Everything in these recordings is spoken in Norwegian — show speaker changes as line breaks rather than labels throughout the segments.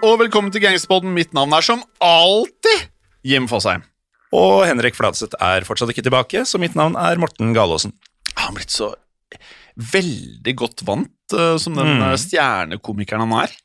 og velkommen til Gangsterpodden. Mitt navn er som alltid Jim Fosheim.
Og Henrik Fladseth er fortsatt ikke tilbake, så mitt navn er Morten Galaasen.
Han har blitt så veldig godt vant uh, som den
Mm.
uh, stjernekomikeren han er.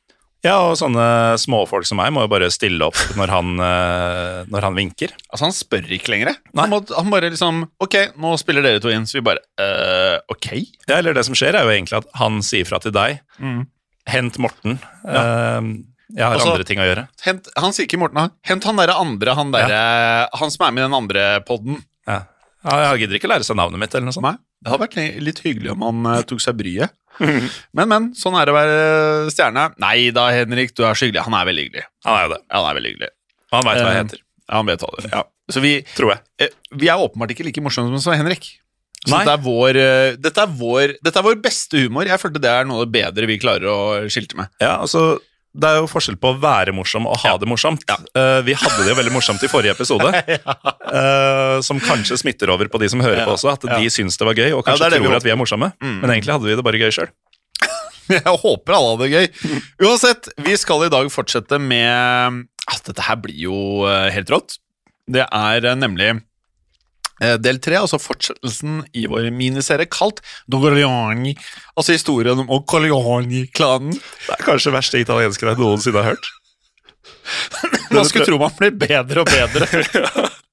Ja, og sånne småfolk som meg må jo bare stille opp når han, uh, når han vinker.
Altså Han spør ikke lenger. Han, må, han bare liksom Ok, nå spiller dere to inn. Så vi bare uh, Ok.
Ja, eller det som skjer, er jo egentlig at han sier fra til deg.
Mm.
Hent Morten. Eh, jeg har
Altså-
andre ting å gjøre.
Hent, han sier ikke Morten. han- Hent han derre andre, han derre Han som er med i den andre podden.
Ja. Ja, jeg gidder ikke lære seg navnet mitt, eller noe sånt.
Nei, Det hadde vært litt hyggelig om han uh, tok seg bryet. Men, men. Sånn er det å være stjerne. Nei da, Henrik, du er så hyggelig. Han er veldig hyggelig.
Han er jo det.
Ja, han er veldig hyggelig.
Han veit hva jeg
Eh,
heter,
Ja, han vet hva det. Ja. Så vi,
tror jeg.
eh, vi er åpenbart ikke like morsomme som Henrik. Så dette er, vår, eh, dette, er vår, dette er vår beste humor. Jeg følte det er noe av det bedre vi klarer å skilte med.
Ja, altså det er jo forskjell på å være morsom og ha
Ja.
det morsomt.
Ja.
Uh, vi hadde det jo veldig morsomt i forrige episode, uh, som kanskje smitter over på de som hører på også, at de syns det var gøy og kanskje
vi
tror
håper.
at vi er morsomme.
Mm.
Men egentlig hadde vi det bare gøy sjøl.
Jeg håper alle hadde det gøy. Uansett, vi skal i dag fortsette med at Dette her blir jo eh, helt rått. Det er nemlig del tre, altså fortsettelsen i vår miniserie kalt Dogoriani. Altså historien om Corleone-klanen.
Det er kanskje det verste italienske jeg noensinne har hørt.
Man skulle tro man blir bedre og bedre.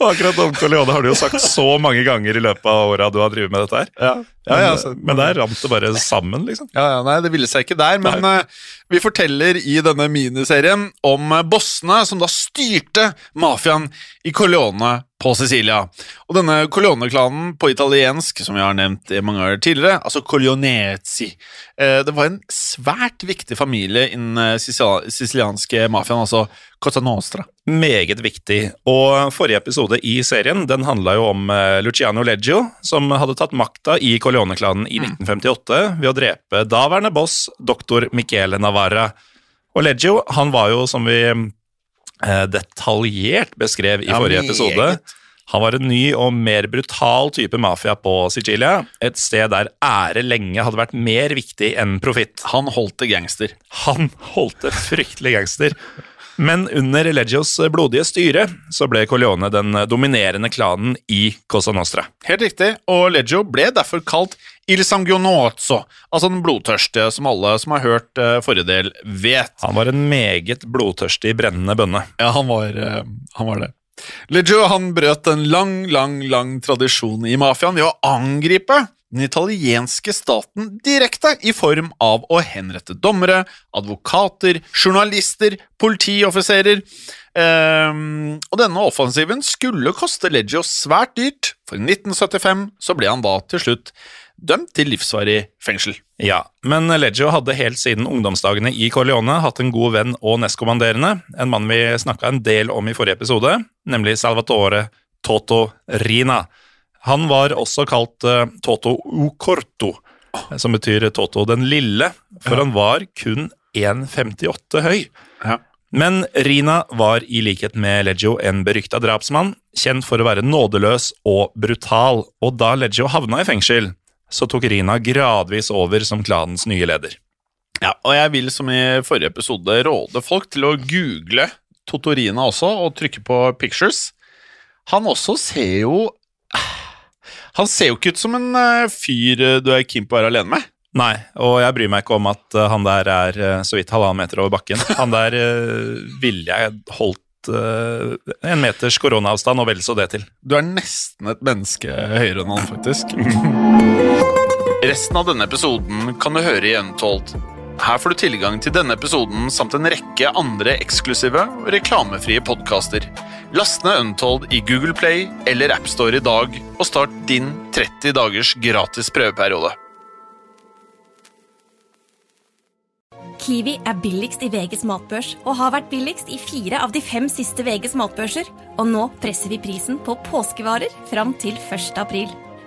Og akkurat om Corleone har du jo sagt så mange ganger i løpet av åra du har drevet med dette her.
Ja, ja, ja, så-
men der rant det bare sammen, liksom.
Ja, ja, nei, det ville seg ikke der, men uh, vi forteller i denne miniserien om eh, bossene som da styrte mafiaen i Corleone på Sicilia. Og denne Corleone-klanen på italiensk, som vi har nevnt mange år tidligere, altså Corleonezi, uh, det var en svært viktig familie innen eh, sicilianske mafiaen, altså Cosa Nostra.
Meget viktig. Og forrige episode i serien den handla jo om eh, Luciano Leggio, som hadde tatt makta i Corleone-klanen i 1958 ved å drepe daværende boss doktor Michele Navarra. Og Leggio han var jo, som vi eh, detaljert beskrev i forrige episode, Han var en ny og mer brutal type mafia på Sicilia, et sted der ære lenge hadde vært mer viktig enn profitt.
Han holdt det gangster.
Han holdt det fryktelig gangster. Men under Elegios blodige styre så ble Corleone den dominerende klanen i Cosa Nostra.
Helt riktig, og Leggio ble derfor kalt Il Sanguinozzo, altså den blodtørste, som alle som har hørt uh, forrige del, vet.
Han var en meget blodtørstig, brennende bønne.
Ja, han var, uh, han var det. Leggio han brøt en lang, lang, lang tradisjon i mafiaen ved å angripe den italienske staten direkte i form av å henrette dommere, advokater, journalister, politioffiserer. Um, og denne offensiven skulle koste Leggio svært dyrt, for i 1975 så ble han da til slutt dømt til livsvarig fengsel.
Ja, men Leggio hadde helt siden ungdomsdagene i Corleone hatt en god venn og nestkommanderende, en mann vi snakka en del om i forrige episode, nemlig Salvatore Toto Rina. Han var også kalt uh, Toto Ucorto, som betyr Toto den lille, for ja. han var kun 1,58 høy.
Ja.
Men Rina var i likhet med Leggio en berykta drapsmann, kjent for å være nådeløs og brutal, og da Leggio havna i fengsel, så tok Rina gradvis over som klanens nye leder.
Ja, og jeg vil som i forrige episode råde folk til å google Totorina også, og trykke på pictures. Han også ser jo Han ser jo ikke ut som en uh, fyr eh, du er keen på å være alene med.
Nei, og jeg bryr meg ikke om at uh, han der er uh, så vidt halvannen meter over bakken. Han der ville jeg holdt en meters koronaavstand, og vel så det til.
Du er nesten et menneske høyere enn han, faktisk. Resten av denne episoden kan du høre i Untold. Her får du tilgang til denne episoden samt en rekke andre eksklusive og reklamefrie podkaster. Last ned Untold i Google Play eller AppStore i dag, og start din 30 dagers gratis prøveperiode.
Kiwi er billigst i VGs matbørs og har vært billigst i fire av de fem siste VGs matbørser. Og nå presser vi prisen på påskevarer fram til 1. april.